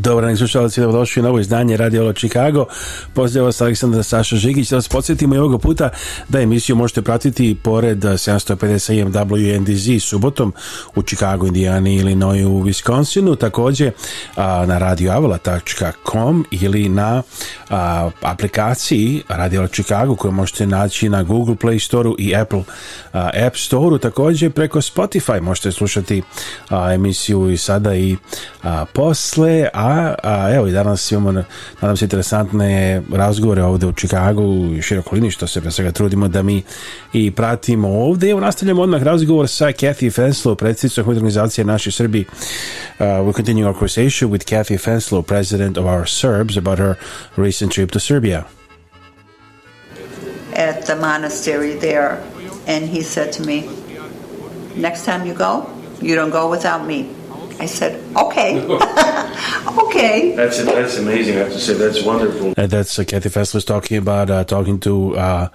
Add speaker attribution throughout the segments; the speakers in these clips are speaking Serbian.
Speaker 1: Dobar slušalci, dobrodošli na ovo izdanje Radio Chicago. Pozdrav sam Aleksandar Saša Žigić. Da vas podsjetimo i ovoga puta da emisiju možete pratiti pored 750 WNDZ subotom u Chicago, Indijani, Noju u Wisconsinu. Također a, na radioavola.com ili na aplikaciji Radio Chicago koju možete naći na Google Play Store i Apple App Store. Također preko Spotify možete slušati emisiju i sada i posle, a a, evo i danas imamo nadam se interesantne razgovore ovdje u Čikagu i širokolini što se pre svega trudimo da mi i pratimo Evo nastavljamo odmah razgovor sa Fenslow, predsjednicom naše Srbi. Uh, we continue our conversation with Kathy Fenslow, president of our Serbs, about her recent trip to Serbia.
Speaker 2: At the monastery there, and he said to me, next time you go, you don't go without me. I said, okay. okay.
Speaker 3: That's that's amazing. I have to say, that's wonderful.
Speaker 1: And that's uh, Kathy Fessler's talking about uh, talking to. Uh,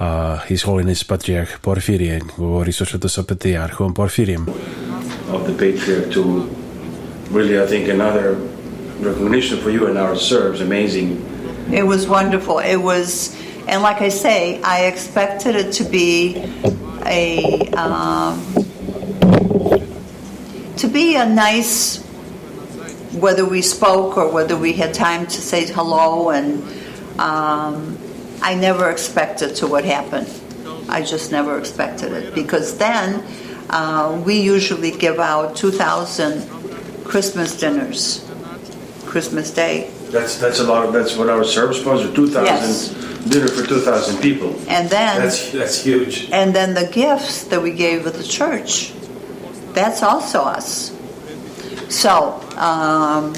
Speaker 1: uh, His Holiness Patriarch Porfirije, govori susretu sa Patriarhom Porfirijem.
Speaker 3: Of the Patriarch to really, I think, another recognition for you and our Serbs, amazing.
Speaker 2: It was wonderful. It was, and like I say, I expected it to be a um, to be a nice, whether we spoke or whether we had time to say hello, and um, I never expected to what happened. I just never expected it because then uh, we usually give out 2,000 Christmas dinners, Christmas Day.
Speaker 3: That's that's a lot. Of, that's what our service was. Two thousand yes. dinner for two thousand people.
Speaker 2: And then
Speaker 3: that's that's huge.
Speaker 2: And then the gifts that we gave at the church. That's also us. So um,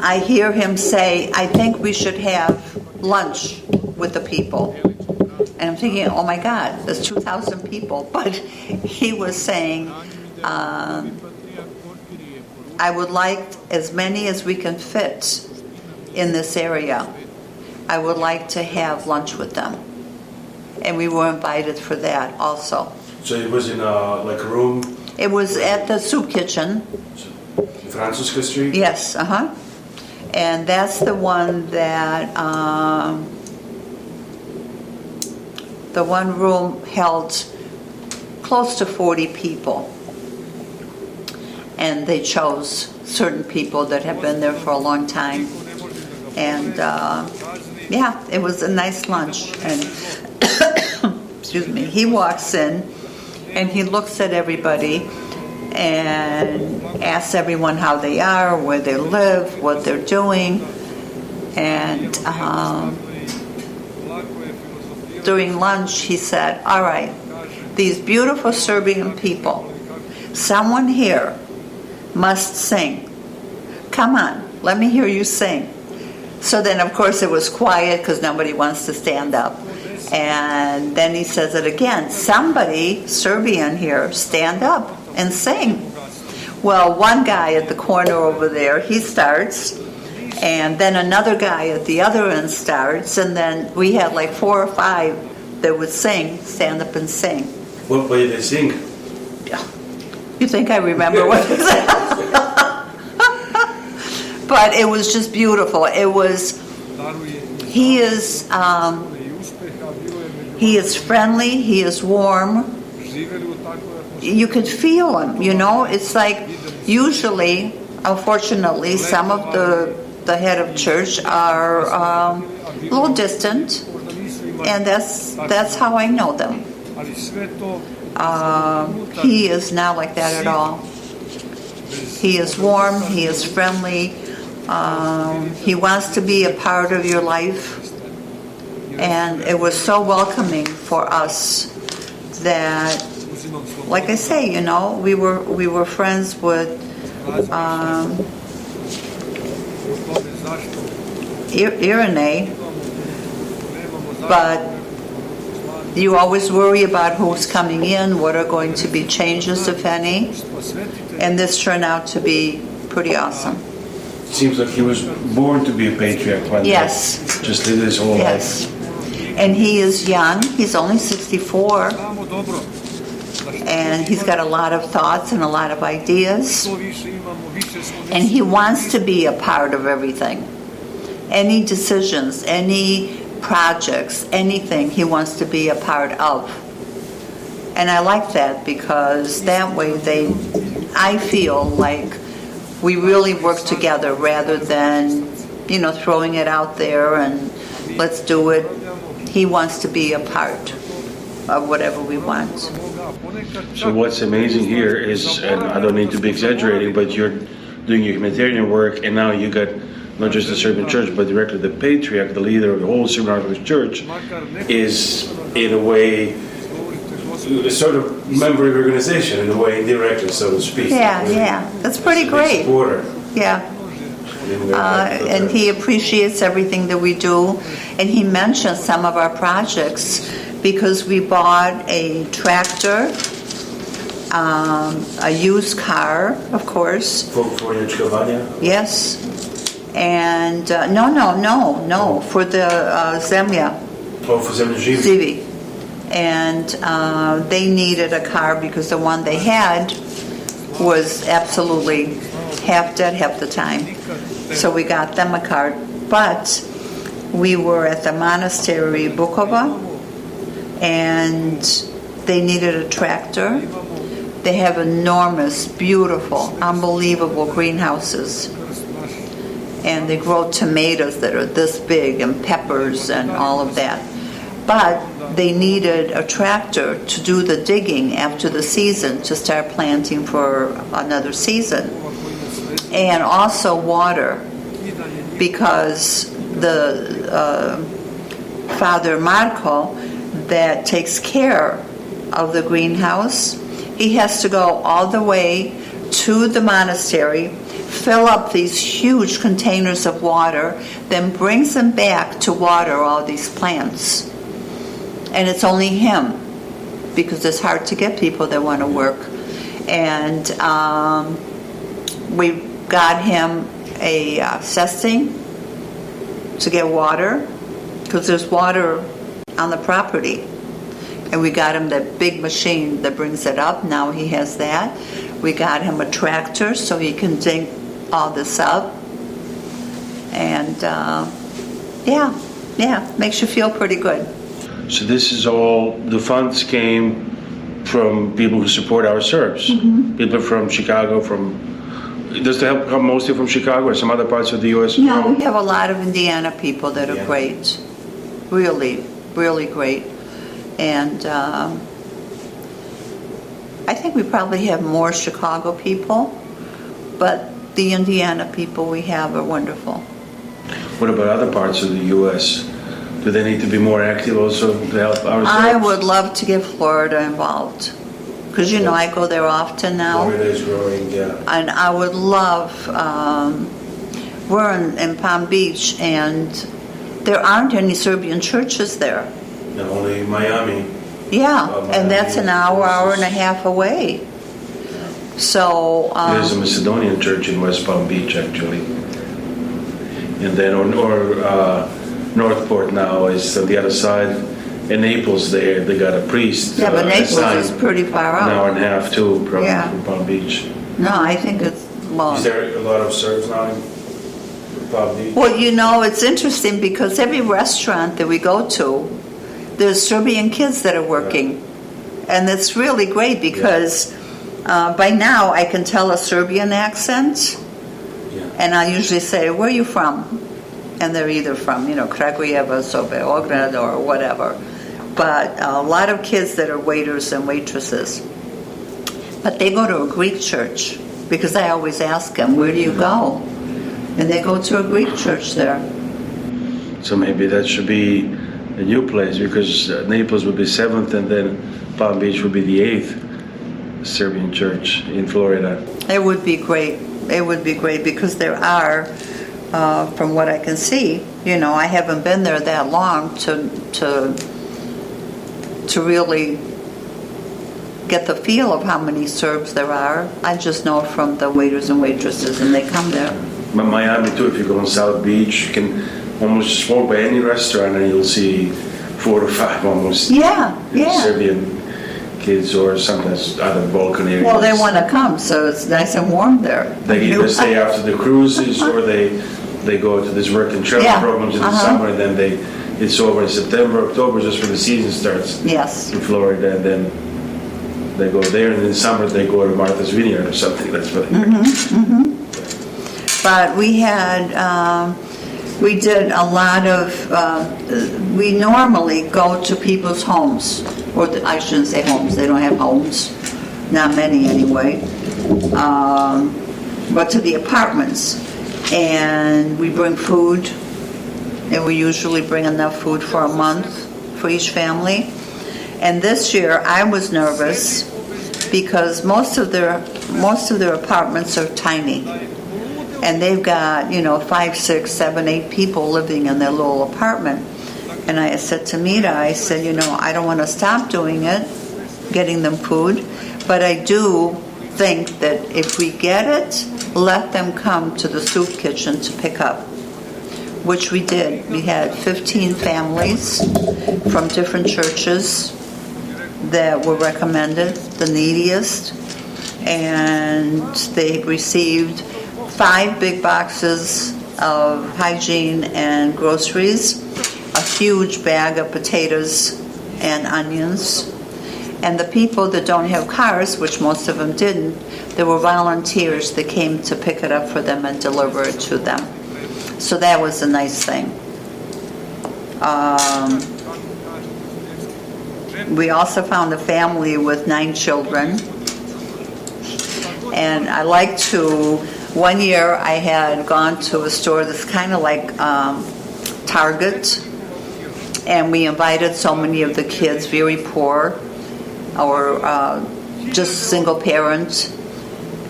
Speaker 2: I hear him say, I think we should have lunch with the people. And I'm thinking, oh my God, there's 2,000 people. But he was saying, um, I would like as many as we can fit in this area. I would like to have lunch with them. And we were invited for that also.
Speaker 3: So it was in a like a room.
Speaker 2: It was at the soup kitchen.
Speaker 3: Francisca Street.
Speaker 2: Yes. Uh huh. And that's the one that um, the one room held close to 40 people. And they chose certain people that have been there for a long time. And uh, yeah, it was a nice lunch. And excuse me, he walks in and he looks at everybody and asks everyone how they are, where they live, what they're doing, and um, during lunch he said, "All right, these beautiful Serbian people, someone here must sing. Come on, let me hear you sing." So then, of course, it was quiet because nobody wants to stand up. And then he says it again somebody, Serbian here, stand up and sing. Well, one guy at the corner over there, he starts, and then another guy at the other end starts, and then we had like four or five that would sing, stand up and sing.
Speaker 3: What way they sing?
Speaker 2: Yeah. You think I remember what they said? but it was just beautiful. It was, he is. Um, he is friendly, he is warm. You could feel him, you know? It's like usually, unfortunately, some of the, the head of church are um, a little distant, and that's, that's how I know them. Uh, he is not like that at all. He is warm, he is friendly, um, he wants to be a part of your life. And it was so welcoming for us that, like I say, you know, we were we were friends with. Um, Irene, but you always worry about who's coming in, what are going to be changes, if any, and this turned out to be pretty awesome. It
Speaker 3: seems like he was born to be a patriarch. Yes. Just did his whole yes. life
Speaker 2: and he is young. He's only 64. And he's got a lot of thoughts and a lot of ideas. And he wants to be a part of everything. Any decisions, any projects, anything he wants to be a part of. And I like that because that way they, I feel like we really work together rather than, you know, throwing it out there and let's do it he wants to be a part of whatever we want.
Speaker 3: So what's amazing here is, and I don't need to be exaggerating, but you're doing your humanitarian work, and now you got not just the Serbian church, but directly the patriarch, the leader of the whole Serbian Orthodox Church, is in a way a sort of member of the organization, in a way indirectly, so to speak.
Speaker 2: Yeah, yeah, that's pretty great. Border. Yeah. Uh, uh, and he appreciates everything that we do and he mentioned some of our projects because we bought a tractor, um, a used car, of course.
Speaker 3: For, the Chkovania?
Speaker 2: Yes. And uh, no, no, no, no, for the uh, Zemlya.
Speaker 3: Oh, for Zemlya Zivi.
Speaker 2: And uh, they needed a car because the one they had was absolutely half dead half the time. So we got them a car. But we were at the monastery Bukova, and they needed a tractor. They have enormous, beautiful, unbelievable greenhouses. And they grow tomatoes that are this big, and peppers, and all of that. But they needed a tractor to do the digging after the season to start planting for another season. And also water, because the uh, Father Marco that takes care of the greenhouse. He has to go all the way to the monastery, fill up these huge containers of water, then brings them back to water all these plants. And it's only him because it's hard to get people that want to work. And um, we got him a uh, cesting to get water because there's water on the property. And we got him that big machine that brings it up. Now he has that. We got him a tractor so he can dig all this up. And uh, yeah, yeah, makes you feel pretty good.
Speaker 3: So this is all the funds came from people who support our Serbs,
Speaker 2: mm-hmm.
Speaker 3: people from Chicago, from does help come mostly from Chicago or some other parts of the U.S.?
Speaker 2: No, we have a lot of Indiana people that are great, really, really great, and um, I think we probably have more Chicago people, but the Indiana people we have are wonderful.
Speaker 3: What about other parts of the U.S.? Do they need to be more active also to help ourselves?
Speaker 2: I would love to get Florida involved because you know I go there often now.
Speaker 3: It is growing, yeah.
Speaker 2: And I would love, um, we're in, in Palm Beach, and there aren't any Serbian churches there.
Speaker 3: Not only Miami.
Speaker 2: Yeah, uh,
Speaker 3: Miami
Speaker 2: and that's an hour, hour and a half away. So
Speaker 3: um, there's a Macedonian church in West Palm Beach, actually, and then or, or uh, Northport now is on the other side in Naples, there they got a priest. Yeah,
Speaker 2: but uh, Naples assigned is pretty far
Speaker 3: an hour and a half too from, Yeah. from Palm Beach.
Speaker 2: No, I think it's
Speaker 3: long. Is there a lot of Serbs now in Palm Beach?
Speaker 2: Well, you know, it's interesting because every restaurant that we go to, there's Serbian kids that are working. And it's really great because uh, by now I can tell a Serbian accent. Yeah. And I usually say, Where are you from? And they're either from, you know, Kragujevac or Beograd or whatever but a lot of kids that are waiters and waitresses. But they go to a Greek church because I always ask them, Where do you go? And they go to a Greek church there.
Speaker 3: So maybe that should be a new place because uh, Naples would be seventh and then Palm Beach would be the eighth Serbian church in Florida.
Speaker 2: It would be great. It would be great because there are. Uh, from what I can see, you know, I haven't been there that long to to to really get the feel of how many Serbs there are. I just know from the waiters and waitresses, and they come there.
Speaker 3: But Miami too, if you go on South Beach, you can almost walk by any restaurant and you'll see four or five almost. Yeah, yeah. Serbian kids or sometimes other Balkan
Speaker 2: areas. Well, they want to come, so it's nice and warm there.
Speaker 3: They either stay after the cruises or they they go to this work and travel yeah. programs in uh-huh. the summer, and then they it's over in September, October, just when the season starts
Speaker 2: Yes.
Speaker 3: in Florida, and then they go there, and in the summer they go to Martha's Vineyard or something. That's what. Mm-hmm, mm-hmm.
Speaker 2: But we had, um, we did a lot of, uh, we normally go to people's homes, or the- I shouldn't say homes, they don't have homes, not many anyway, um, but to the apartments. And we bring food and we usually bring enough food for a month for each family. And this year, I was nervous because most of their most of their apartments are tiny, and they've got you know five, six, seven, eight people living in their little apartment. And I said to Mita, I said, you know, I don't want to stop doing it, getting them food, but I do think that if we get it, let them come to the soup kitchen to pick up which we did. We had 15 families from different churches that were recommended, the neediest, and they received five big boxes of hygiene and groceries, a huge bag of potatoes and onions. And the people that don't have cars, which most of them didn't, there were volunteers that came to pick it up for them and deliver it to them. So that was a nice thing. Um, we also found a family with nine children. And I like to, one year I had gone to a store that's kind of like um, Target, and we invited so many of the kids, very poor or uh, just single parents.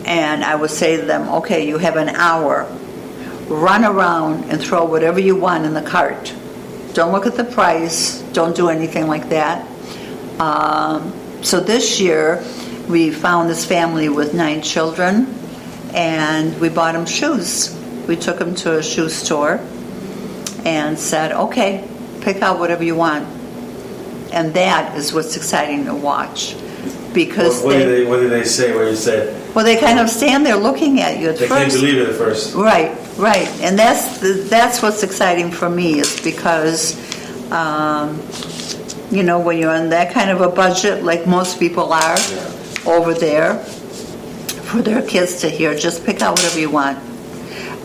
Speaker 2: And I would say to them, okay, you have an hour run around and throw whatever you want in the cart. Don't look at the price, don't do anything like that. Um, so this year, we found this family with nine children and we bought them shoes. We took them to a shoe store and said, okay, pick out whatever you want. And that is what's exciting to watch because what,
Speaker 3: what
Speaker 2: they,
Speaker 3: do they what do they say? What you said?
Speaker 2: Well, they kind of stand there looking at you at
Speaker 3: they
Speaker 2: first.
Speaker 3: They
Speaker 2: can't
Speaker 3: believe it at first,
Speaker 2: right? Right, and that's the, that's what's exciting for me is because, um, you know, when you're on that kind of a budget, like most people are over there, for their kids to hear, just pick out whatever you want.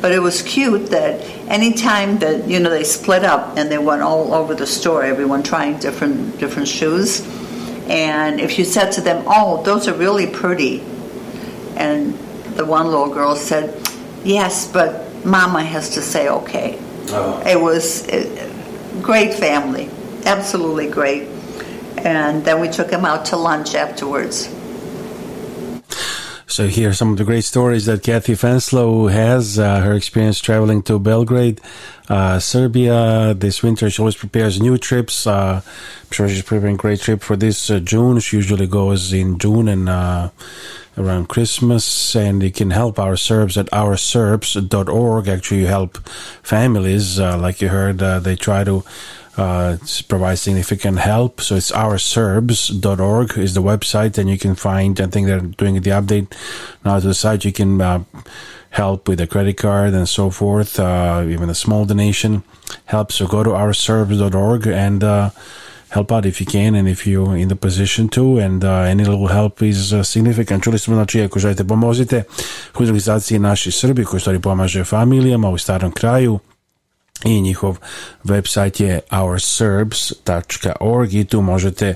Speaker 2: But it was cute that anytime that you know they split up and they went all over the store, everyone trying different different shoes. And if you said to them, "Oh, those are really pretty," and the one little girl said, "Yes, but Mama has to say okay. Oh. It was a uh, great family, absolutely great. And then we took him out to lunch afterwards.
Speaker 1: So here are some of the great stories that Kathy Fenslow has. Uh, her experience traveling to Belgrade uh, Serbia this winter. She always prepares new trips. Uh, I'm sure she's preparing great trip for this uh, June. She usually goes in June and uh, around Christmas. And you can help our Serbs at ourserbs.org. Actually, you help families. Uh, like you heard, uh, they try to provide significant help. So it's ourserbs.org is the website, and you can find. I think they're doing the update now to the site. You can help with a credit card and so forth, uh, even a small donation helps. So go to ourservice.org and uh, help out if you can and if you're in the position to and uh, any little help is uh, significant. Čuli smo, znači, ako želite pomozite organizaciji naši Srbi koji stvari pomaže familijama u starom kraju, i njihov website je ourserbs.org i tu možete uh,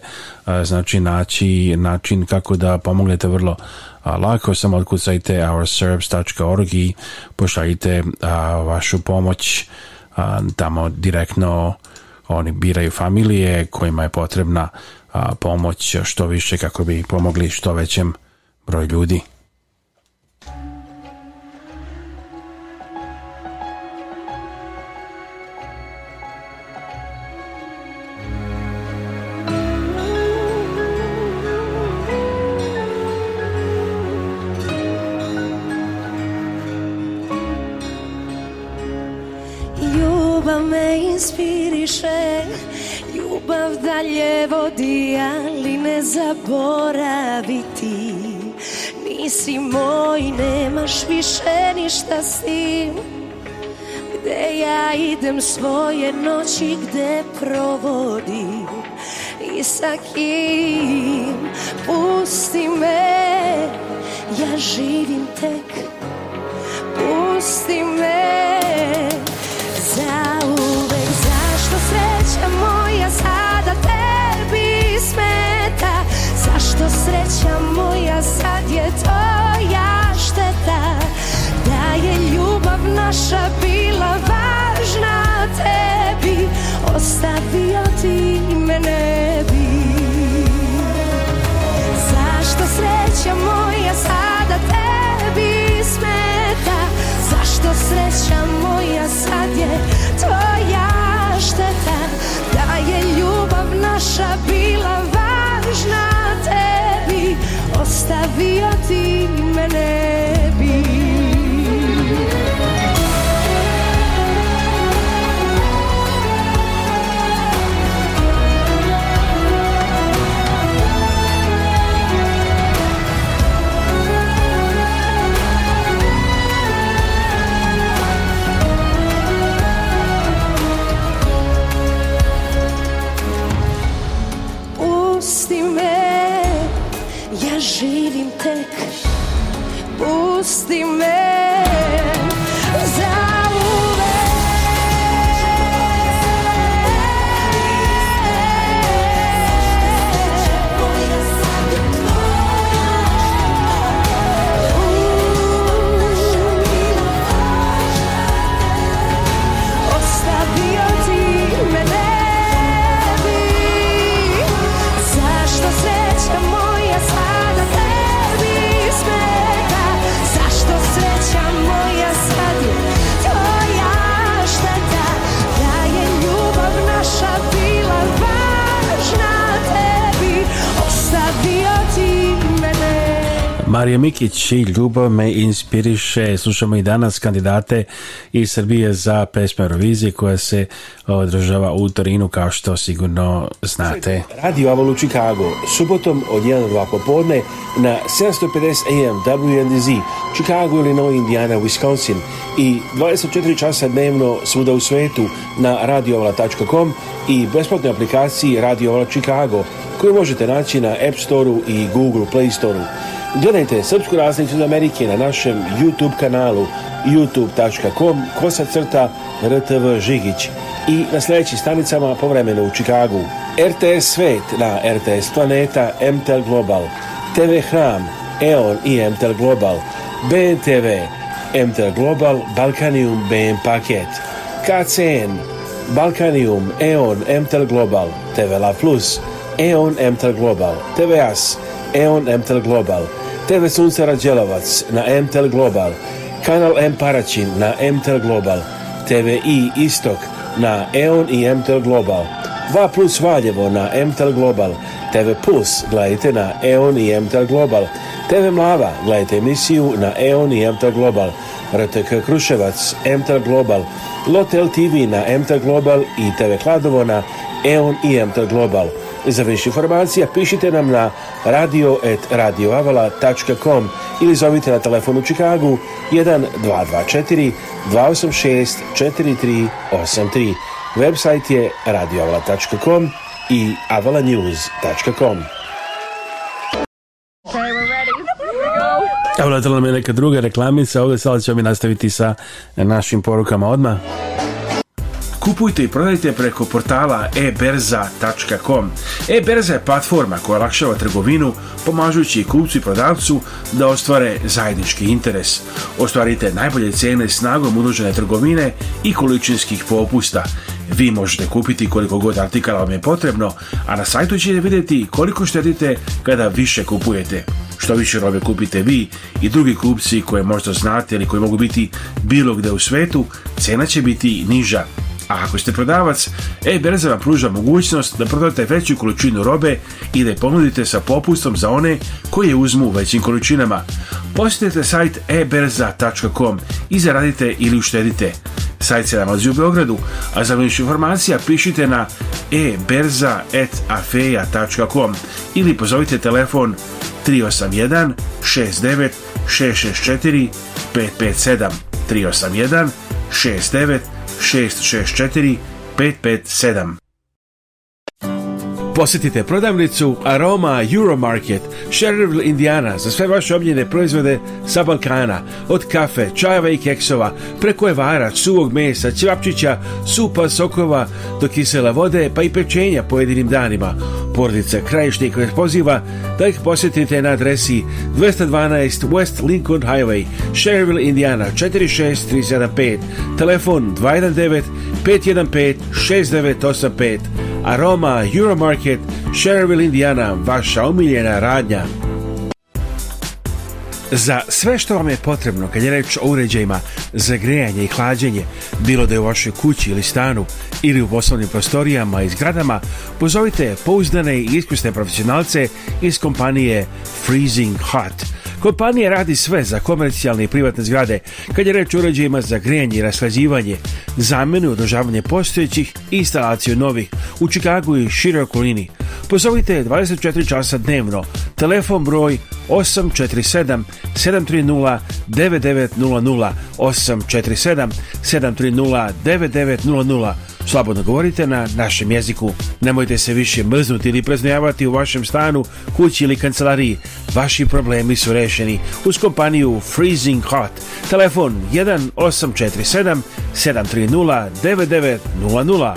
Speaker 1: znači naći način kako da pomognete vrlo lako samo odkucajte ourserbs.org i pošaljite a, vašu pomoć tamo direktno oni biraju familije kojima je potrebna pomoć što više kako bi pomogli što većem broju ljudi. zaboraviti Nisi moj, nemaš više ništa s tim Gde ja idem svoje noći, gde provodim I sa kim pusti me Ja živim tek, pusti me Zauvek, zašto sreća moja sada tebi sme sreća moja, sad je tvoja šteta Da je ljubav naša bila važna tebi Ostavio ti me ne bi Zašto sreća moja sada tebi smeta Zašto sreća moja sad je Marija Mikić i Ljubav me inspiriše. Slušamo i danas kandidate iz Srbije za pesme Eurovizije koja se održava u Torinu kao što sigurno znate. Radio Avalu Chicago, subotom od 1 do 2 popodne na 750 AM WNDZ, Chicago, Illinois, Indiana, Wisconsin i 24 časa dnevno svuda u svetu na radioavala.com i besplatnoj aplikaciji Radio Avala Chicago koju možete naći na App Store i Google Play Store. Gledajte Srpsku raznicu iz Amerike na našem YouTube kanalu youtube.com kosa crta rtv žigić i na sljedećim stanicama povremeno u Čikagu. RTS Svet na RTS Planeta MTL Global, TV Hram, EON i MTL Global, BNTV, MTL Global, Balkanium BN Paket, KCN, Balkanium, EON, MTL Global, TV La Plus, EON MTEL Global, TV AS, EON MTEL Global, TV Sunce Rađelovac na MTEL Global, Kanal M Paraćin na MTEL Global, TV I Istok na EON i MTEL Global, 2 plus Valjevo na MTEL Global, TV Plus gledajte na EON i MTEL Global, TV Mlava gledajte emisiju na EON i MTEL Global, RTK Kruševac, MTEL Global, Lotel TV na MTEL Global i TV Kladovo na EON i MTEL Global. Za više informacija pišite nam na radio.radioavala.com ili zovite na telefon u Čikagu 1 224 286 4383. Website je radioavala.com i avalanews.com. Evo letala neka druga reklamica, ovdje sada ćemo mi nastaviti sa našim porukama odmah kupujte i prodajte preko portala eberza.com. Eberza je platforma koja olakšava trgovinu, pomažući kupcu i prodavcu da ostvare zajednički interes. Ostvarite najbolje cene snagom udružene trgovine i količinskih popusta. Vi možete kupiti koliko god artikala vam je potrebno, a na sajtu ćete vidjeti koliko štedite kada više kupujete. Što više robe kupite vi i drugi kupci koje možda znate ili koji mogu biti bilo gde u svetu, cena će biti niža. A ako ste prodavac, e-berza vam pruža mogućnost da prodate veću količinu robe i da je ponudite sa popustom za one koje uzmu većim količinama. Posjetite sajt eberza.com i zaradite ili uštedite. Sajt se nalazi u Beogradu, a za više informacija pišite na eberza.afeja.com ili pozovite telefon 381 69 664 557 381 69 664 557. Posjetite prodavnicu Aroma Euromarket, Sherville Indiana za sve vaše omljene proizvode sa Balkana, od kafe, čajeva i keksova, preko evara, suvog mesa, ćevapčića, supa, sokova, do kisela vode, pa i pečenja pojedinim danima. Porodica Krajišnik vas poziva da ih posjetite na adresi 212 West Lincoln Highway, Sherville Indiana 46375, telefon 219 515 6985 Aroma, Euromarket, Sherville, Indiana, vaša omiljena radnja. Za sve što vam je potrebno kad je reč o uređajima za grejanje i hlađenje, bilo da je u vašoj kući ili stanu ili u poslovnim prostorijama i zgradama, pozovite pouzdane i iskusne profesionalce iz kompanije Freezing Hot – Kompanija radi sve za komercijalne i privatne zgrade, kad je reč o uređajima za grijanje i rasvađivanje, zamenu i održavanje postojećih i instalaciju novih u Čikagu i široj okolini. Pozovite 24 časa dnevno, telefon broj 847 730 9900 847 730 9900 Slobodno govorite na našem jeziku. Nemojte se više mrznuti ili preznojavati u vašem stanu, kući ili kancelariji. Vaši problemi su rešeni uz kompaniju Freezing Hot. Telefon 1847 730 9900.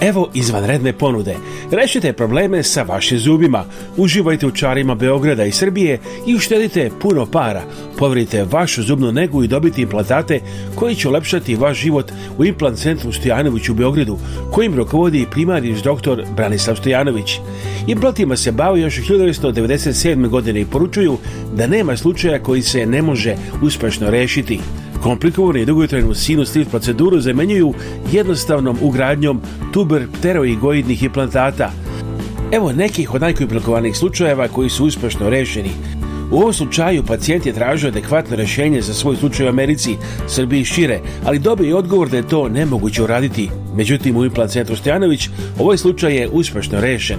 Speaker 1: Evo izvanredne ponude – Rešite probleme sa vašim zubima. Uživajte u čarima Beograda i Srbije i uštedite puno para. povrite vašu zubnu negu i dobiti implantate koji će olepšati vaš život u implant centru Stojanović u Beogradu, kojim rokovodi primarni doktor Branislav Stojanović. Implantima se bavi još 1997. godine i poručuju da nema slučaja koji se ne može uspješno rešiti. Komplikovani i dugotrajnu sinus proceduru zamenjuju jednostavnom ugradnjom tuber pteroigoidnih implantata. Evo nekih od najkomplikovanijih slučajeva koji su uspješno rešeni. U ovom slučaju pacijent je tražio adekvatno rješenje za svoj slučaj u Americi, Srbiji šire, ali dobio je odgovor da je to nemoguće uraditi. Međutim, u implant centru Stojanović ovaj slučaj je uspješno rešen.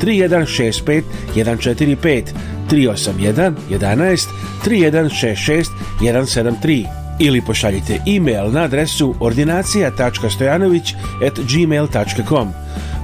Speaker 1: 3165 145 381 11 3166 173 ili pošaljite e-mail na adresu ordinacija.stojanović at gmail.com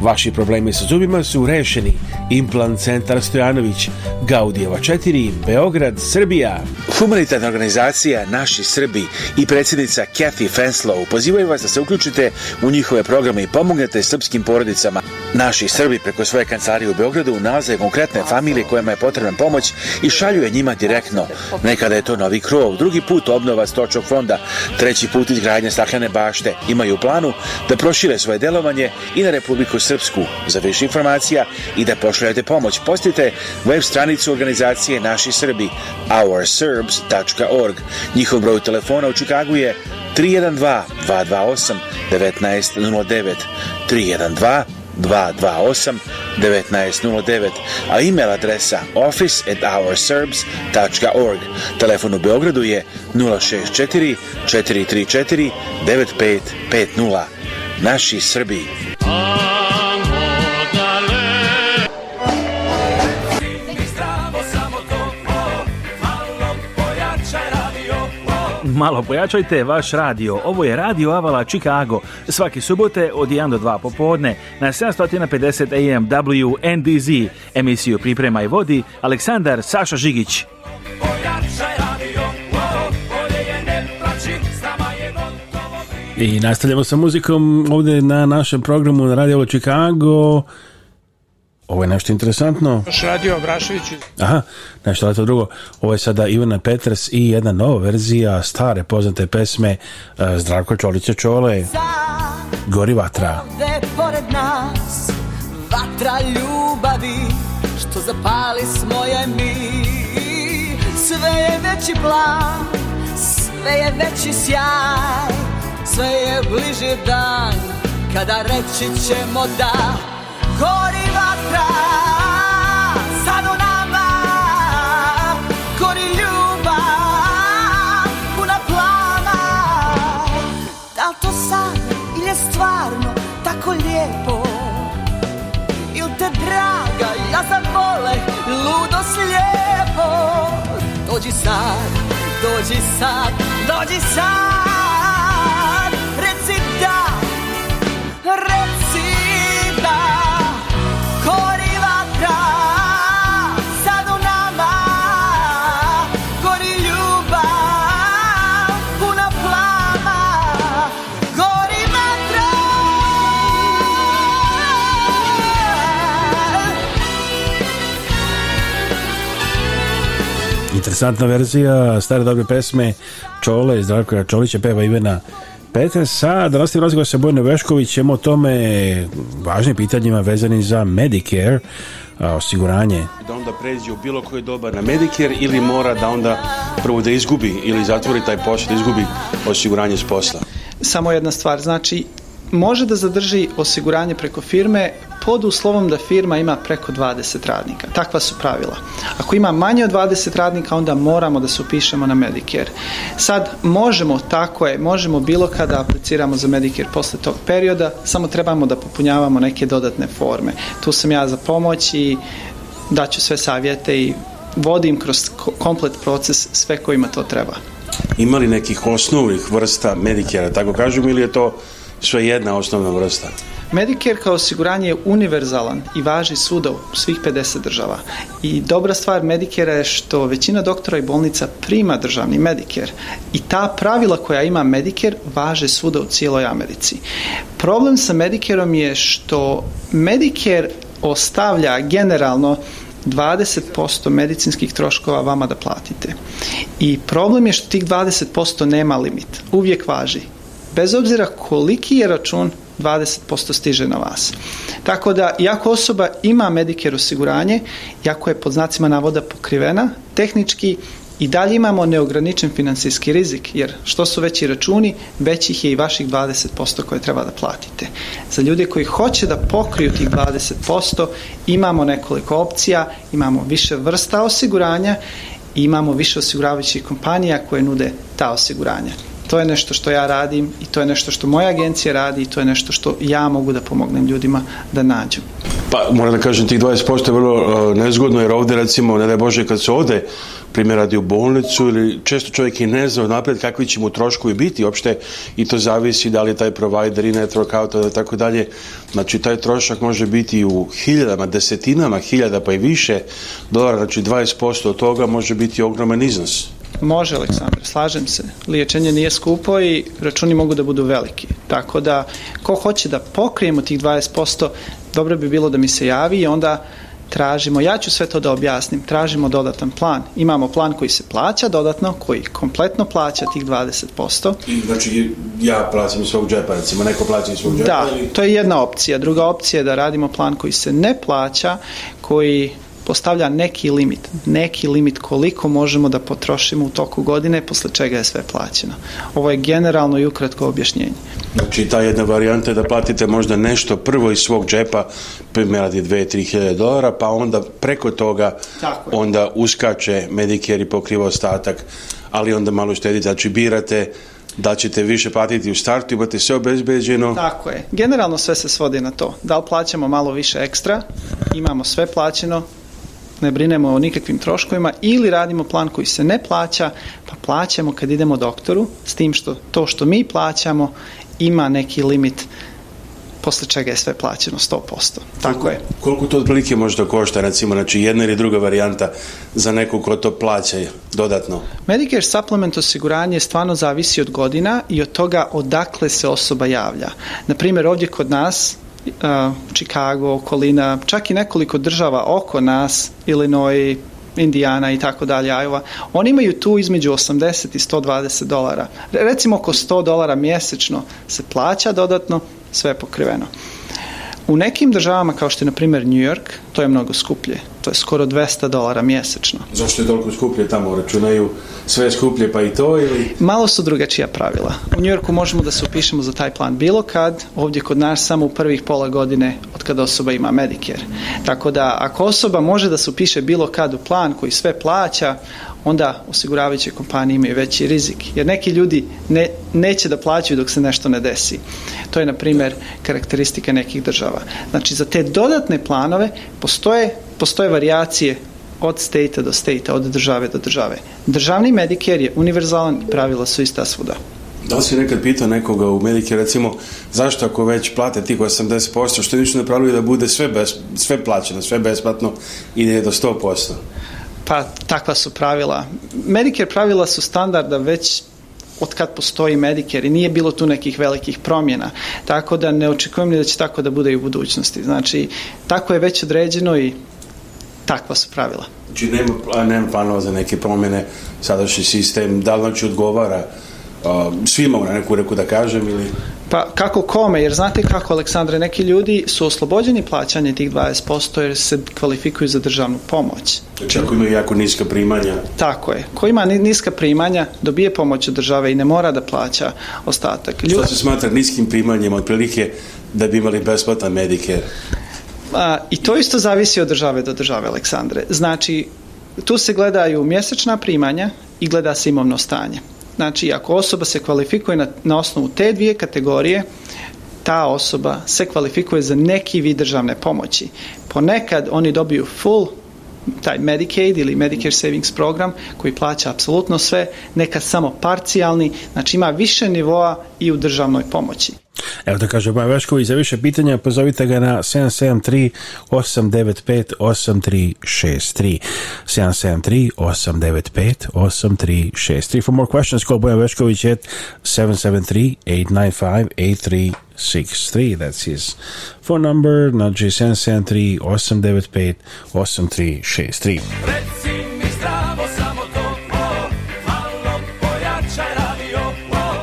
Speaker 1: Vaši problemi sa zubima su rešeni. Implant centar Stojanović, Gaudijeva 4, Beograd, Srbija. Humanitarna organizacija Naši Srbi i predsjednica Kathy Fenslow pozivaju vas da se uključite u njihove programe i pomognete srpskim porodicama. Naši Srbi preko svoje kancelarije u Beogradu nalaze konkretne familije kojima je potrebna pomoć i šaljuje njima direktno. Nekada je to novi krov, drugi put obnova stočog fonda, treći put izgradnja staklene bašte. Imaju planu da prošire svoje delovanje i na Republiku Srbije. Srpsku. Za više informacija i da pošaljete pomoć, postite web stranicu organizacije Naši Srbi, ourserbs.org. Njihov broj telefona u Čikagu je 312-228-1909. 312 228 1909, a e-mail adresa office at ourserbs.org. Telefon u Beogradu je 064 434 9550. Naši Srbi. malo pojačajte vaš radio. Ovo je Radio Avala Chicago. Svake subote od 1 do 2 popodne na 750 AM WNDZ. Emisiju priprema i vodi Aleksandar Saša Žigić. I nastavljamo sa muzikom ovdje na našem programu na Radio Chicago. Ovo je nešto interesantno. Još radio Aha, nešto to drugo. Ovo je sada Ivana petres i jedna nova verzija stare poznate pesme e, Zdravko Čolića Čole. Gori vatra. pored nas vatra ljubavi što zapali smo je mi. Sve je veći plan, sve je veći sjaj, sve je bliži dan kada reći ćemo da Gori vazdra sad o nama, gori ljubav puna plama. Da li sad ili stvarno tako lijepo? I te draga ja sam, mole, ludo slijepo. Dođi sad, dođi sad, dođi sad. Reci da, reci da. interesantna verzija stare dobre pesme Čole i čoliće Čolića peva Ivena sad sa danasnim razgovor sa Vešković ćemo o tome važnim pitanjima vezanim za Medicare osiguranje.
Speaker 4: Da onda pređe u bilo koje doba na Medicare ili mora da onda prvo da izgubi ili zatvori taj posao da izgubi osiguranje s posla.
Speaker 5: Samo jedna stvar, znači može da zadrži osiguranje preko firme pod uslovom da firma ima preko 20 radnika. Takva su pravila. Ako ima manje od 20 radnika, onda moramo da se upišemo na Medicare. Sad, možemo, tako je, možemo bilo kada apliciramo za Medicare posle tog perioda, samo trebamo da popunjavamo neke dodatne forme. Tu sam ja za pomoć i daću sve savjete i vodim kroz komplet proces sve kojima to treba.
Speaker 4: Ima li nekih osnovnih vrsta Medicare, tako kažem, ili je to je jedna osnovna vrsta.
Speaker 5: Medicare kao osiguranje je univerzalan i važi svuda u svih 50 država. I dobra stvar Medicare je što većina doktora i bolnica prima državni Medicare. I ta pravila koja ima Medicare važe svuda u cijeloj Americi. Problem sa Medicareom je što Medicare ostavlja generalno 20% medicinskih troškova vama da platite. I problem je što tih 20% nema limit. Uvijek važi bez obzira koliki je račun 20% stiže na vas. Tako da, iako osoba ima Medicare osiguranje, iako je pod znacima navoda pokrivena, tehnički i dalje imamo neograničen financijski rizik, jer što su veći računi, većih je i vaših 20% koje treba da platite. Za ljude koji hoće da pokriju tih 20%, imamo nekoliko opcija, imamo više vrsta osiguranja i imamo više osiguravajućih kompanija koje nude ta osiguranja to je nešto što ja radim i to je nešto što moja agencija radi i to je nešto što ja mogu da pomognem ljudima da nađem.
Speaker 4: Pa moram da kažem tih 20% je vrlo e, nezgodno jer ovdje recimo ne daj Bože kad se ode primjer radi u bolnicu ili često čovjek i ne zna unaprijed kakvi će mu troškovi biti uopšte i to zavisi da li je taj provider i network auto i tako dalje. Znači taj trošak može biti u hiljadama, desetinama hiljada pa i više dolara, znači 20% od toga može biti ogroman iznos.
Speaker 5: Može, Aleksandar, slažem se. Liječenje nije skupo i računi mogu da budu veliki. Tako da, ko hoće da pokrijemo tih 20%, dobro bi bilo da mi se javi i onda tražimo, ja ću sve to da objasnim, tražimo dodatan plan. Imamo plan koji se plaća dodatno, koji kompletno plaća tih 20%.
Speaker 4: Znači ja plaćam iz svog džepa, recimo neko plaća svog džepa?
Speaker 5: Da, to je jedna opcija. Druga opcija je da radimo plan koji se ne plaća, koji postavlja neki limit, neki limit koliko možemo da potrošimo u toku godine, posle čega je sve plaćeno. Ovo je generalno i ukratko objašnjenje.
Speaker 4: Znači, ta jedna varijanta je da platite možda nešto prvo iz svog džepa, primjer radi 2-3 dolara, pa onda preko toga onda uskače Medicare i pokriva ostatak, ali onda malo štedite, znači birate da ćete više platiti u startu, imate sve obezbeđeno.
Speaker 5: Tako je. Generalno sve se svodi na to. Da li plaćamo malo više ekstra, imamo sve plaćeno, ne brinemo o nikakvim troškovima ili radimo plan koji se ne plaća, pa plaćamo kad idemo doktoru, s tim što to što mi plaćamo ima neki limit posle čega je sve plaćeno 100%. Tako je.
Speaker 4: Koliko to otprilike možda košta, recimo, znači jedna ili druga varijanta za nekog ko to plaća dodatno?
Speaker 5: Medicare supplement osiguranje stvarno zavisi od godina i od toga odakle se osoba javlja. Na ovdje kod nas Chicago, okolina, čak i nekoliko država oko nas, Illinois, Indiana i tako dalje, Iowa, oni imaju tu između 80 i 120 dolara. Recimo oko 100 dolara mjesečno se plaća dodatno, sve je pokriveno. U nekim državama kao što je na primjer New York, to je mnogo skuplje. To je skoro 200 dolara mjesečno.
Speaker 4: Zašto je toliko skuplje tamo? Računaju sve skuplje pa i to ili?
Speaker 5: Malo su drugačija pravila. U Njujorku možemo da se upišemo za taj plan bilo kad, ovdje kod nas samo u prvih pola godine od kada osoba ima Medicare. Tako da ako osoba može da se upiše bilo kad u plan koji sve plaća, onda osiguravajuće kompanije imaju veći rizik. Jer neki ljudi ne, neće da plaćaju dok se nešto ne desi. To je, na primjer, karakteristika nekih država. Znači, za te dodatne planove postoje, postoje varijacije od state do state od države do države. Državni Medicare je univerzalan i pravila su ista svuda.
Speaker 4: Da li si nekad pitao nekoga u Medicare, recimo, zašto ako već plate tih 80%, što nisu napravili da bude sve, sve plaćeno, sve besplatno i ne je do 100%?
Speaker 5: Pa, takva su pravila. Medicare pravila su standarda već od kad postoji Medicare i nije bilo tu nekih velikih promjena. Tako da ne očekujem ni da će tako da bude i u budućnosti. Znači, tako je već određeno i takva su pravila.
Speaker 4: Znači, nema, nema planova za neke promjene sadašnji sistem, da li znači odgovara svima na neku reku da kažem ili...
Speaker 5: Pa kako kome, jer znate kako Aleksandre, neki ljudi su oslobođeni plaćanje tih 20% jer se kvalifikuju za državnu pomoć.
Speaker 4: Znači ako imaju jako niska primanja.
Speaker 5: Tako je. Ko ima niska primanja dobije pomoć od države i ne mora da plaća ostatak.
Speaker 4: Ljudi... Što se smatra niskim primanjima otprilike da bi imali besplatan Medicare?
Speaker 5: I to isto zavisi od države do države, Aleksandre. Znači, tu se gledaju mjesečna primanja i gleda se imovno stanje. Znači, ako osoba se kvalifikuje na, na osnovu te dvije kategorije, ta osoba se kvalifikuje za neki vid državne pomoći. Ponekad oni dobiju full taj Medicaid ili Medicare Savings program koji plaća apsolutno sve, nekad samo parcijalni, znači ima više nivoa i u državnoj pomoći.
Speaker 1: Evo da kaže Baja Vašković, za više pitanja pozovite ga na 773 895 8363 773 895 8363 For more questions, call Baja Vašković at 773 895 8363 That's his phone number, znači 773 895 8363 Reci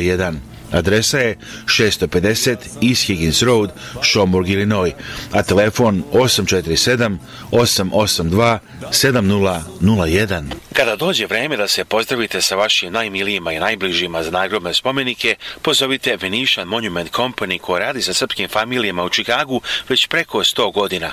Speaker 1: 1. Adresa je 650 East Higgins Road, Schaumburg, Illinois, a telefon 847-882-7001. Kada dođe vreme da se pozdravite sa vašim najmilijima i najbližima za nagrobne spomenike, pozovite Venetian Monument Company koja radi sa srpskim familijama u Čikagu već preko 100 godina.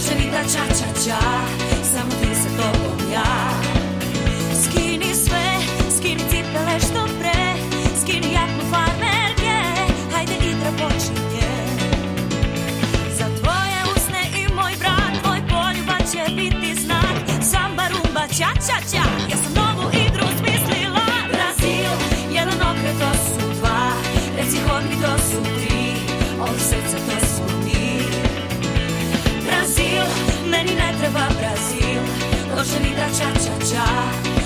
Speaker 1: složeni da ča ča ča Samo ti sa tobom ja Skini sve, skini cipele što pre Skini jaknu farmerke Hajde igra počinje Za tvoje usne i moj brat Tvoj poljubac pa će biti znak Samba, rumba, ča ča ča cha cha cha.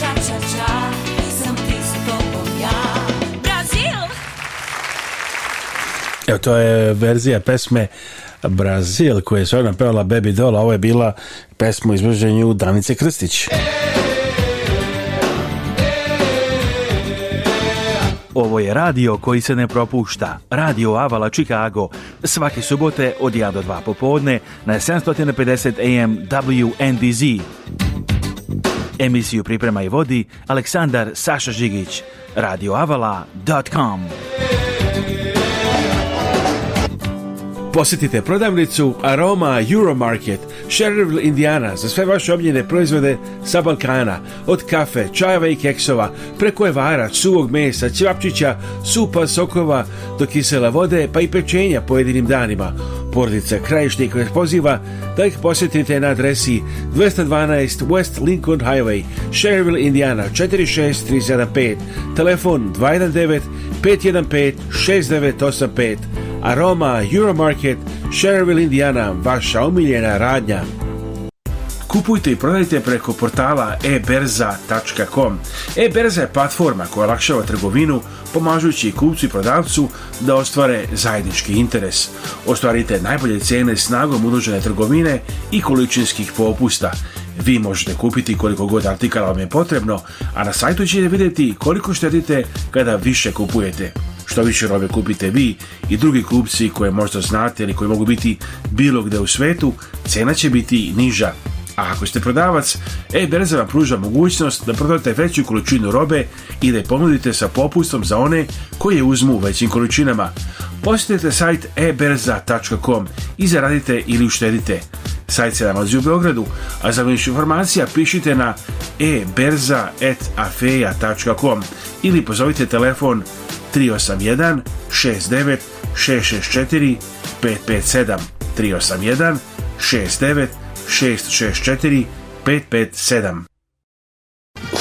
Speaker 1: ča ča ča Sam ti s ja Brazil Evo to je verzija pesme Brazil koju je stvarno pevala Baby Doll a ovo je bila pesma u izvrženju Danice Krstić Ovo je radio koji se ne propušta. Radio Avala Chicago. Svake subote od 1 do 2 popodne na 750 AM WNDZ. Emisiju priprema i vodi Aleksandar Saša Žigić. radioavala.com posjetite prodavnicu Aroma Euromarket, Sherrville, Indiana za sve vaše omljene proizvode sa Balkana, od kafe, čajeva i keksova, preko evara, suvog mesa, ćevapčića, supa, sokova, do kisela vode, pa i pečenja pojedinim danima. Porodica Krajišnik vas poziva da ih posjetite na adresi 212 West Lincoln Highway, Sherville, Indiana 46375, telefon 219 515 6985 Aroma, Euromarket, Sherville, Indiana, vaša omiljena radnja. Kupujte i prodajte preko portala eberza.com. eberza je platforma koja olakšava trgovinu, pomažući kupcu i prodavcu da ostvare zajednički interes. Ostvarite najbolje cijene snagom uložene trgovine i količinskih popusta. Vi možete kupiti koliko god artikala vam je potrebno, a na sajtu ćete vidjeti koliko štedite kada više kupujete što više robe kupite vi i drugi kupci koje možda znate ili koji mogu biti bilo gdje u svetu, cena će biti niža. A ako ste prodavac, e-berza vam pruža mogućnost da prodate veću količinu robe i da je ponudite sa popustom za one koje uzmu većim količinama posjetite sajt eberza.com i zaradite ili uštedite. Sajt se nalazi u Beogradu, a za više informacija pišite na eberza.afeja.com ili pozovite telefon 381 69 664 557 381 69 664 557.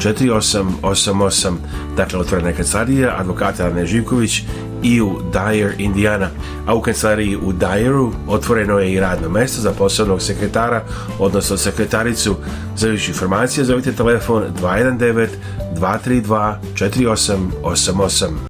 Speaker 1: 4888, dakle otvorena je advokata Ane Živković i u Dyer, Indiana. A u kancelariji u Dyeru otvoreno je i radno mjesto za posebnog sekretara, odnosno sekretaricu. Za više informacije zovite telefon 219 232 4888.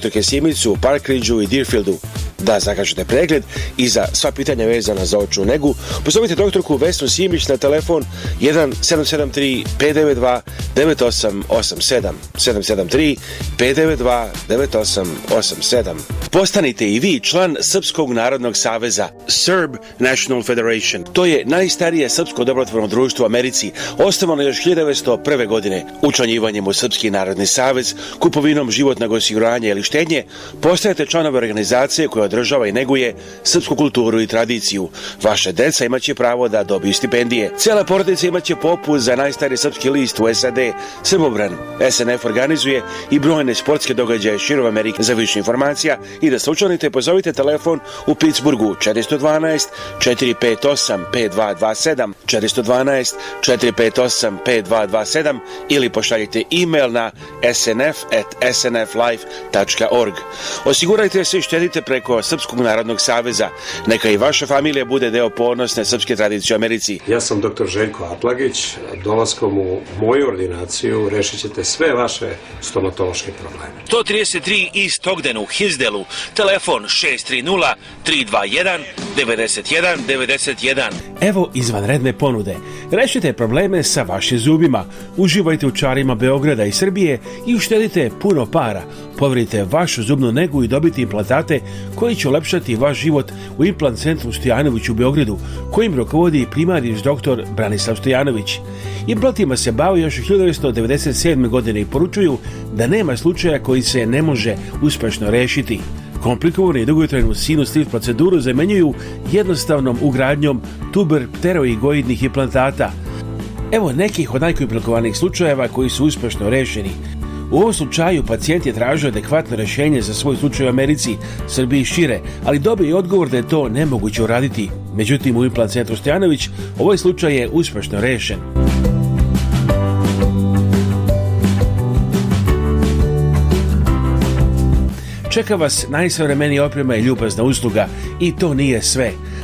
Speaker 1: dr. Kesimicu, Parkridžu i Deerfieldu. da zakažete pregled i za sva pitanja vezana za očnu negu. Pozovite doktorku Vesnu Simić na telefon 1773 592 9887 773 592 9887. Postanite i vi član Srpskog narodnog saveza Serb National Federation. To je najstarije srpsko dobrotvorno društvo u Americi, osnovano još 1901. godine. Učlanjivanjem u Srpski narodni savez, kupovinom životnog osiguranja ili štenje, postajete članove organizacije koja država i neguje srpsku kulturu i tradiciju. Vaše deca imaće pravo da dobiju stipendije. Cijela porodica imaće popust za najstari srpski list u SAD, Srbobran. SNF organizuje i brojne sportske događaje širom Amerike. Za više informacija i da se pozovite telefon u Pittsburghu 412 458 5227 412 458 5227 ili pošaljite e-mail na snf at snflife.org. Osigurajte se i štedite preko Srpskog narodnog saveza. Neka i vaša familija bude deo ponosne srpske tradicije u Americi.
Speaker 6: Ja sam dr. Željko Atlagić. Dolaskom u moju ordinaciju rešit ćete sve vaše stomatološke probleme.
Speaker 1: 133 iz Togdenu u Hizdelu. Telefon 630 321 91 91. Evo izvanredne ponude. Rešite probleme sa vašim zubima. Uživajte u čarima Beograda i Srbije i uštedite puno para. povrite vašu zubnu negu i dobiti implantate koji ali će olepšati vaš život u Implant centru Stojanović u Beogradu, kojim rukovodi primariš dr. Branislav Stojanović. Implantima se bavi još 1997. godine i poručuju da nema slučaja koji se ne može uspešno rešiti. Komplikovanu i dugotrajnu sinus lift proceduru zamenjuju jednostavnom ugradnjom tuber pteroigoidnih implantata. Evo nekih od najkomplikovanijih slučajeva koji su uspešno rešeni. U ovom slučaju pacijent je tražio adekvatno rješenje za svoj slučaj u Americi, Srbiji i šire, ali dobio je odgovor da je to nemoguće uraditi. Međutim, u implant centru Stojanović ovaj slučaj je uspješno rešen. Čeka vas najsavremenija oprema i ljubazna usluga i to nije sve.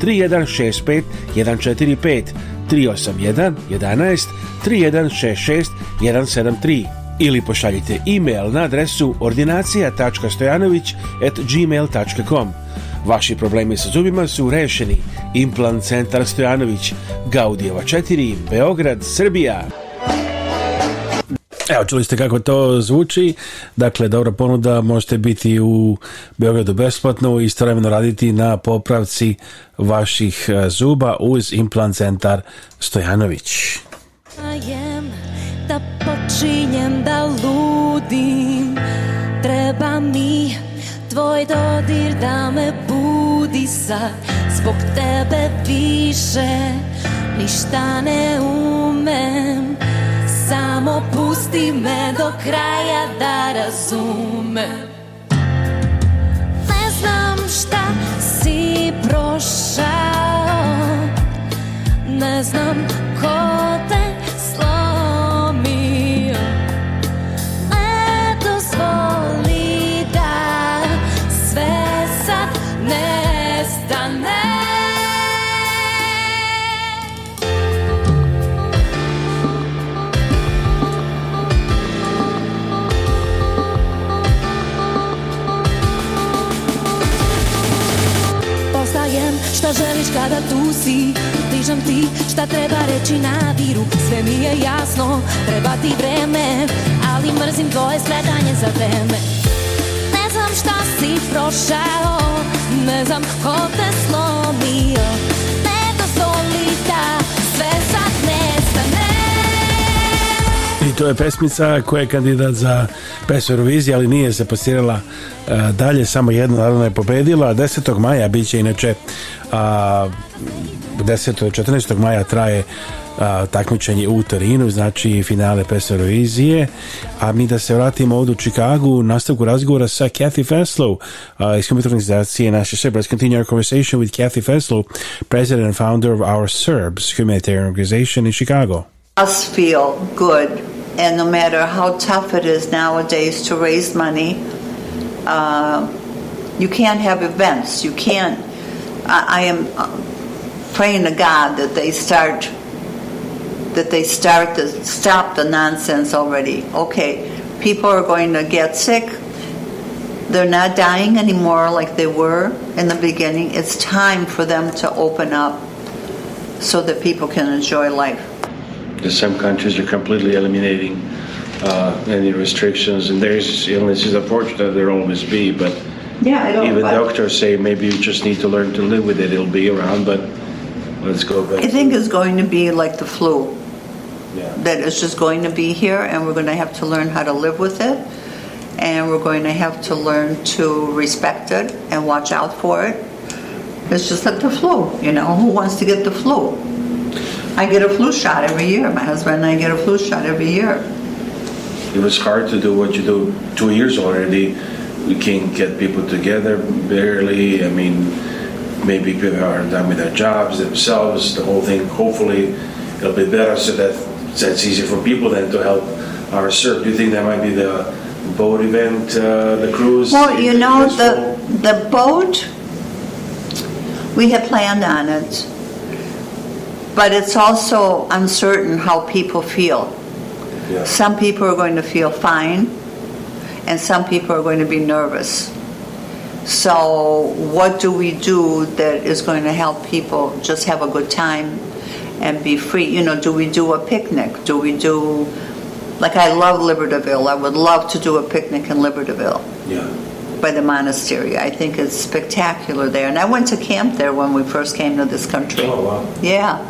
Speaker 1: 3165 145 381 11 3166 173 ili pošaljite e-mail na adresu ordinacija.stojanović at gmail.com Vaši problemi sa zubima su rešeni. Implant centar Stojanović, Gaudijeva 4, Beograd, Srbija. Evo, čuli ste kako to zvuči. Dakle, dobra ponuda, možete biti u Beogradu besplatno i istovremeno raditi na popravci vaših e, zuba uz implant centar Stojanović. Da počinjem da ludim Treba mi tvoj dodir da me budi sad Zbog tebe više ništa ne umem samo pusti me do kraja da razume. Ne znam šta si prošao Ne znam ko te Šta želiš kada tu si Dižem ti šta treba reći na diru Sve mi je jasno Treba ti vreme Ali mrzim tvoje stradanje za vreme Ne znam šta si prošao Ne znam ko te slomio to je pesmica koja je kandidat za pesu Eurovizije, ali nije se plasirala e, dalje, samo jedna naravno je pobedila. 10. maja bit će inače 10. 14. maja traje a, takmičenje u Torinu, znači finale PES Eurovizije, a mi da se vratimo ovdje u Čikagu u nastavku razgovora sa Kathy Feslow iz kompjuterne organizacije naše Srba. Let's continue our conversation with Kathy Feslow, president and founder of our Serbs humanitarian organization in Chicago.
Speaker 7: I feel good And no matter how tough it is nowadays to raise money, uh, you can't have events. You can't. I, I am uh, praying to God that they start that they start to stop the nonsense already. Okay, people are going to get sick. They're not dying anymore like they were in the beginning. It's time for them to open up so that people can enjoy life
Speaker 8: some countries are completely eliminating uh, any restrictions. And there's illnesses, unfortunately, there always be, but yeah, even doctors say maybe you just need to learn to live with it. It'll be around, but let's go
Speaker 7: back. I think it's going to be like the flu. Yeah. That it's just going to be here, and we're going to have to learn how to live with it, and we're going to have to learn to respect it and watch out for it. It's just like the flu, you know. Who wants to get the flu? I get a flu shot every year. My husband and I get a flu shot every year.
Speaker 8: It was hard to do what you do two years already. We can't get people together barely. I mean, maybe people are done with their jobs themselves. The whole thing. Hopefully, it'll be better so that that's easier for people then to help our surf. Do you think that might be the boat event, uh, the cruise?
Speaker 7: Well, you know the the boat. We had planned on it but it's also uncertain how people feel. Yeah. Some people are going to feel fine, and some people are going to be nervous. So, what do we do that is going to help people just have a good time and be free? You know, do we do a picnic? Do we do, like, I love Libertyville. I would love to do a picnic in Libertyville. Yeah by the monastery. I think it's spectacular there. And I went to camp there when we first came to this country.
Speaker 8: Oh, wow.
Speaker 7: Yeah.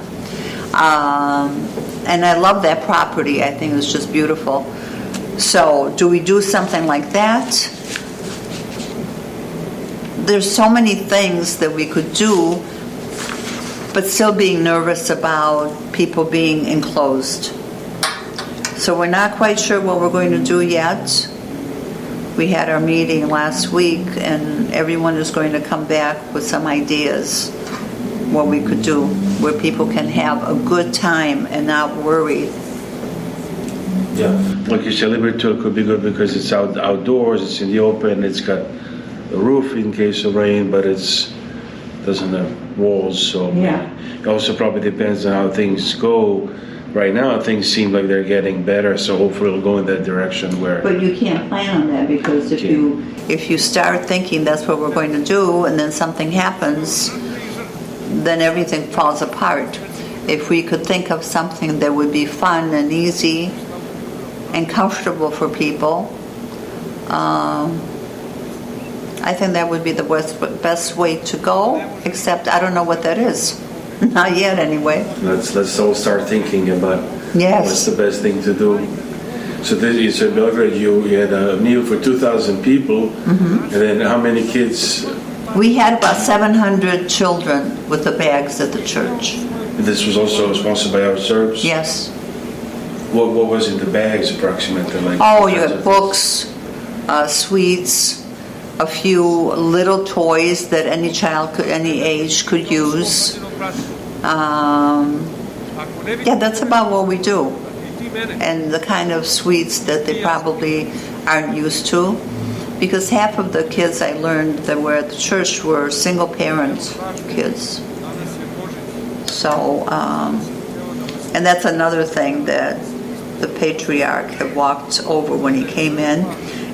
Speaker 7: Um, and I love that property. I think it's just beautiful. So, do we do something like that? There's so many things that we could do, but still being nervous about people being enclosed. So, we're not quite sure what we're going to do yet. We had our meeting last week, and everyone is going to come back with some ideas what we could do where people can have a good time and not worry.
Speaker 8: Yeah, like you said, Liberty Tour could be good because it's out outdoors, it's in the open, it's got a roof in case of rain, but it doesn't have walls. So
Speaker 7: yeah.
Speaker 8: it also probably depends on how things go. Right now, things seem like they're getting better, so hopefully it'll go in that direction where.
Speaker 7: But you can't plan on that because if yeah. you if you start thinking that's what we're going to do, and then something happens, then everything falls apart. If we could think of something that would be fun and easy and comfortable for people, um, I think that would be the best, best way to go, except I don't know what that is. Not yet, anyway.
Speaker 8: Let's, let's all start thinking about yes. what's the best thing to do. So this is in Belgrade. You, you had a meal for two thousand people, mm-hmm. and then how many kids
Speaker 7: we had about 700 children with the bags at the church.
Speaker 8: This was also sponsored by our church.
Speaker 7: Yes.
Speaker 8: What, what was in the bags approximately? Like
Speaker 7: oh, you had books, uh, sweets, a few little toys that any child could, any age could use. Um, yeah, that's about what we do. And the kind of sweets that they probably aren't used to because half of the kids I learned that were at the church were single parents kids. So, um, and that's another thing that the patriarch had walked over when he came in,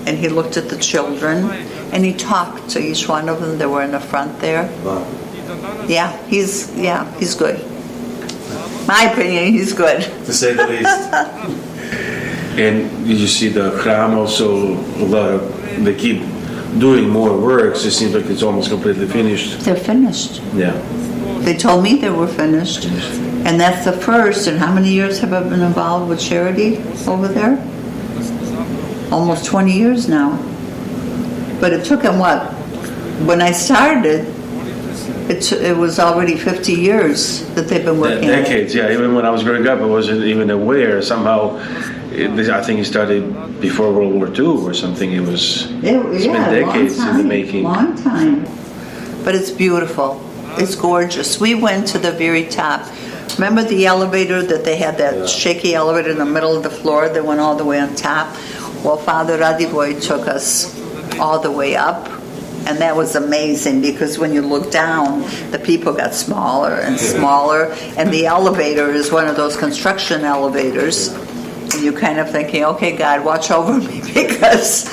Speaker 7: and he looked at the children and he talked to each one of them that were in the front there. Wow. Yeah, he's yeah he's good. My opinion, he's good.
Speaker 8: To say the least. and you see the Kram also a lot of they keep doing more works, it seems like it's almost completely finished.
Speaker 7: They're finished.
Speaker 8: Yeah.
Speaker 7: They told me they were finished. And that's the first. And how many years have I been involved with charity over there? Almost 20 years now. But it took them what? When I started, it, it was already 50 years that they've been working.
Speaker 8: De- decades, yeah. Even when I was growing up, I wasn't even aware. Somehow it, I think it started before World War II or something. It was it, has yeah, been decades time, in the making.
Speaker 7: Long time. But it's beautiful. It's gorgeous. We went to the very top. Remember the elevator that they had that yeah. shaky elevator in the middle of the floor that went all the way on top? Well, Father Radivoy took us all the way up, and that was amazing because when you look down, the people got smaller and smaller, and the elevator is one of those construction elevators and you're kind of thinking, okay, God, watch over me because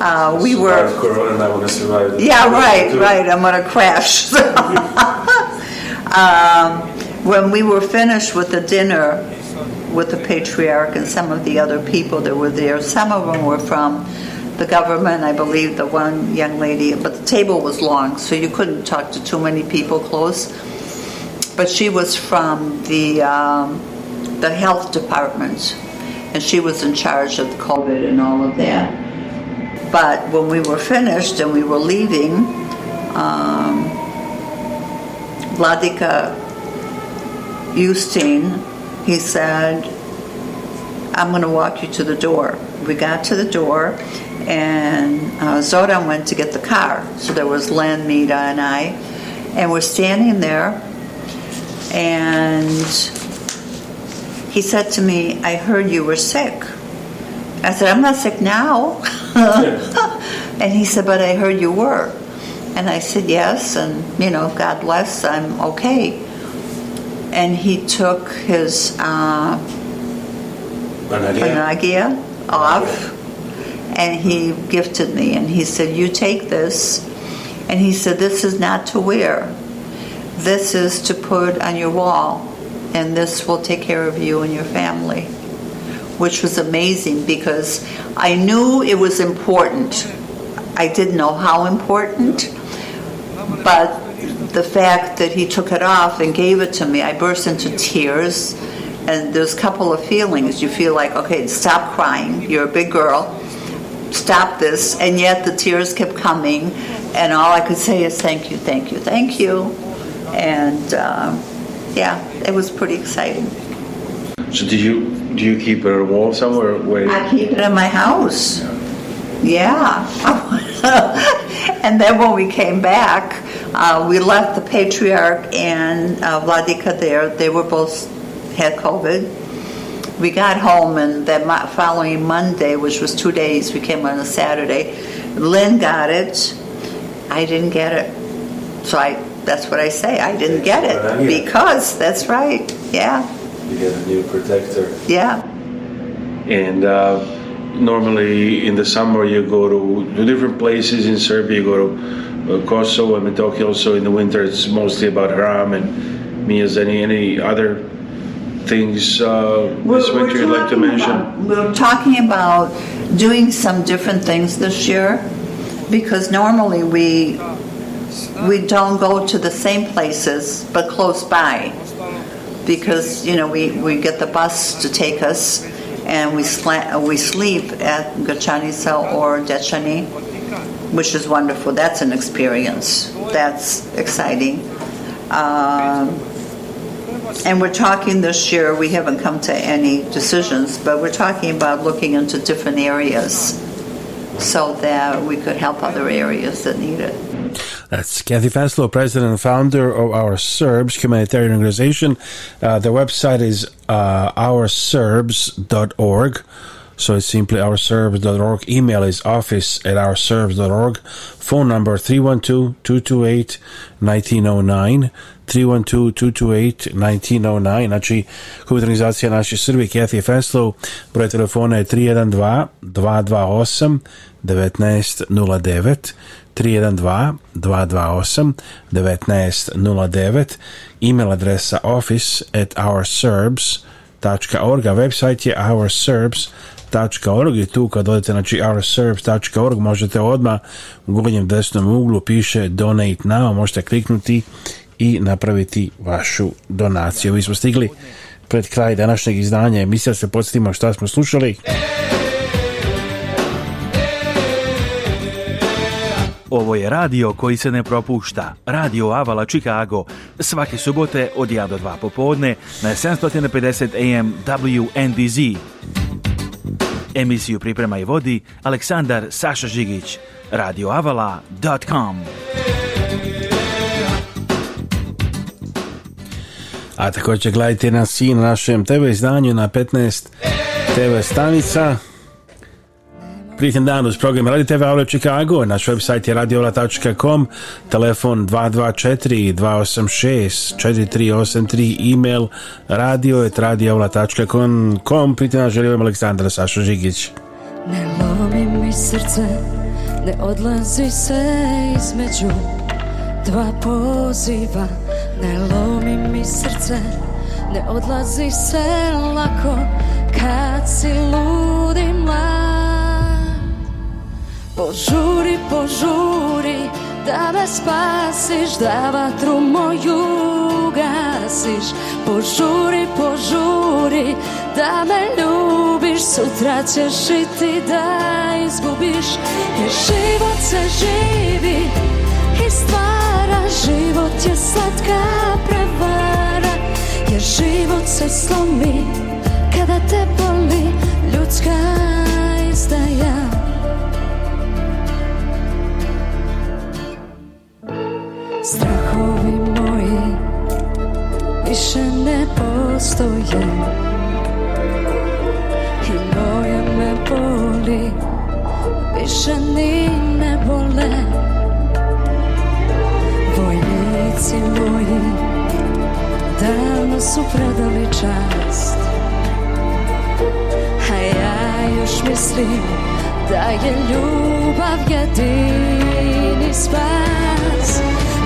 Speaker 7: uh, we survive were.
Speaker 8: Corona, and I want to survive.
Speaker 7: Yeah, right, right. I'm going to crash. um, when we were finished with the dinner with the patriarch and some of the other people that were there, some of them were from the government, I believe the one young lady, but the table was long, so you couldn't talk to too many people close but she was from the um, the health department, and she was in charge of COVID and all of that. But when we were finished and we were leaving, um, Vladika Eustine, he said, I'm going to walk you to the door. We got to the door, and uh, Zodan went to get the car. So there was Lan, Mita, and I. And we're standing there, and he said to me, I heard you were sick. I said, I'm not sick now. and he said, But I heard you were. And I said, Yes, and you know, God bless, I'm okay. And he took his uh, Panagia off and he gifted me. And he said, You take this. And he said, This is not to wear. This is to put on your wall, and this will take care of you and your family, which was amazing because I knew it was important. I didn't know how important, but the fact that he took it off and gave it to me, I burst into tears. And there's a couple of feelings. You feel like, okay, stop crying. You're a big girl stop this. And yet the tears kept coming, and all I could say is, Thank you, thank you, thank you and um, yeah, it was pretty exciting.
Speaker 8: So do you do you keep it on a wall somewhere? Where
Speaker 7: I keep it in my house. Yeah. and then when we came back, uh, we left the patriarch and uh, Vladika there. They were both had COVID. We got home, and that following Monday, which was two days, we came on a Saturday. Lynn got it. I didn't get it, so I that's what I say. I didn't get it because that's right. Yeah.
Speaker 8: You get a new protector.
Speaker 7: Yeah.
Speaker 8: And uh, normally in the summer you go to, different places in Serbia. You go to uh, Kosovo and Metohija. Also in the winter it's mostly about haram and as Any any other things uh, this winter you'd like to mention?
Speaker 7: About, we're talking about doing some different things this year because normally we we don't go to the same places, but close by, because you know we, we get the bus to take us, and we sl we sleep at Gachanica or Dechani, which is wonderful. That's an experience. That's exciting. Um, and we're talking this year. We haven't come to any decisions, but we're talking about looking into different areas so that we could help other areas that need it.
Speaker 1: That's Kathy Faslow, president and founder of Our Serbs humanitarian organization. Uh, the website is uh, ourserbs.org. So it's simply ourserbs.org. Email is office at ourserbs.org. Phone number 312 228 1909. 312-228-1909, znači humanitarnizacija naše Srbije, Kathy Fenslow, broj telefona je 312-228 1909 312-228-1909 email adresa office at ourserbs.org a website je ourserbs.org i tu kad odete znači ourserbs.org možete odmah u gornjem desnom uglu piše donate now možete kliknuti i napraviti vašu donaciju. Mi smo stigli pred kraj današnjeg izdanja emisija se podsjetimo šta smo slušali.
Speaker 9: Ovo je radio koji se ne propušta. Radio Avala Chicago. Svake subote od 1 do 2 popodne na 750 AM WNDZ. Emisiju priprema i vodi Aleksandar Saša Žigić. radioavala.com
Speaker 1: A također gledajte nas i na našem TV izdanju na 15 TV stanica. Prijetan dan uz program Radi TV Audio Chicago, naš website je radiola.com, telefon 224-286-4383, email radio.radiola.com, prijetan dan želim Aleksandra Sašo Žigić. Ne lomi mi srce, ne odlazi se između dva poziva, ne lomi mi srce Ne odlazi se lako kad si ludi mlad Požuri, požuri, da me spasiš Da vatru moju gasiš Požuri, požuri, da me ljubiš Sutra ćeš i ti da izgubiš Jer život se živi prevara, život je slatka prevara Jer život se slomi kada te boli ljudska izdaja Strahovi moji više ne postoje I moje me boli više ni ne bole Otaci moji davno su predali čast A ja još mislim da je ljubav jedini spas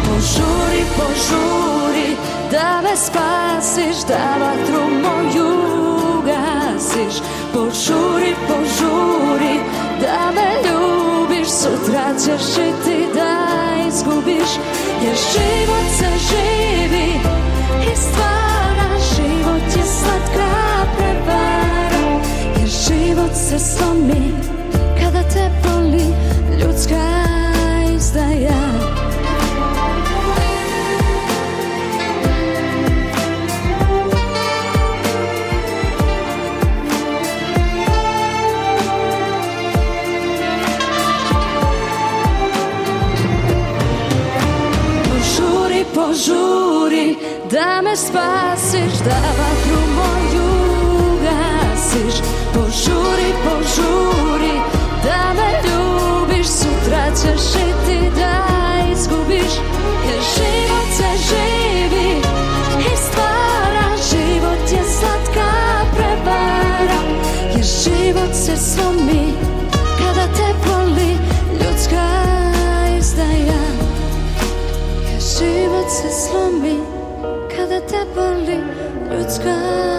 Speaker 1: Požuri, požuri da me spasiš Da vatru moju gasiš Požuri, požuri da me ljubiš Sutra ćeš i ti da izgubiš jer život se živi i stvara Život je slatka prevara Jer život se slomi kada te boli ljudska izdaja žuri da me spasiš, da vatru moju gasiš. Požuri, požuri da me ljubiš, sutra ćeš i ti da izgubiš. Jer život se živi i stvara, život je slatka prevara. Jer život se slomi it's gone.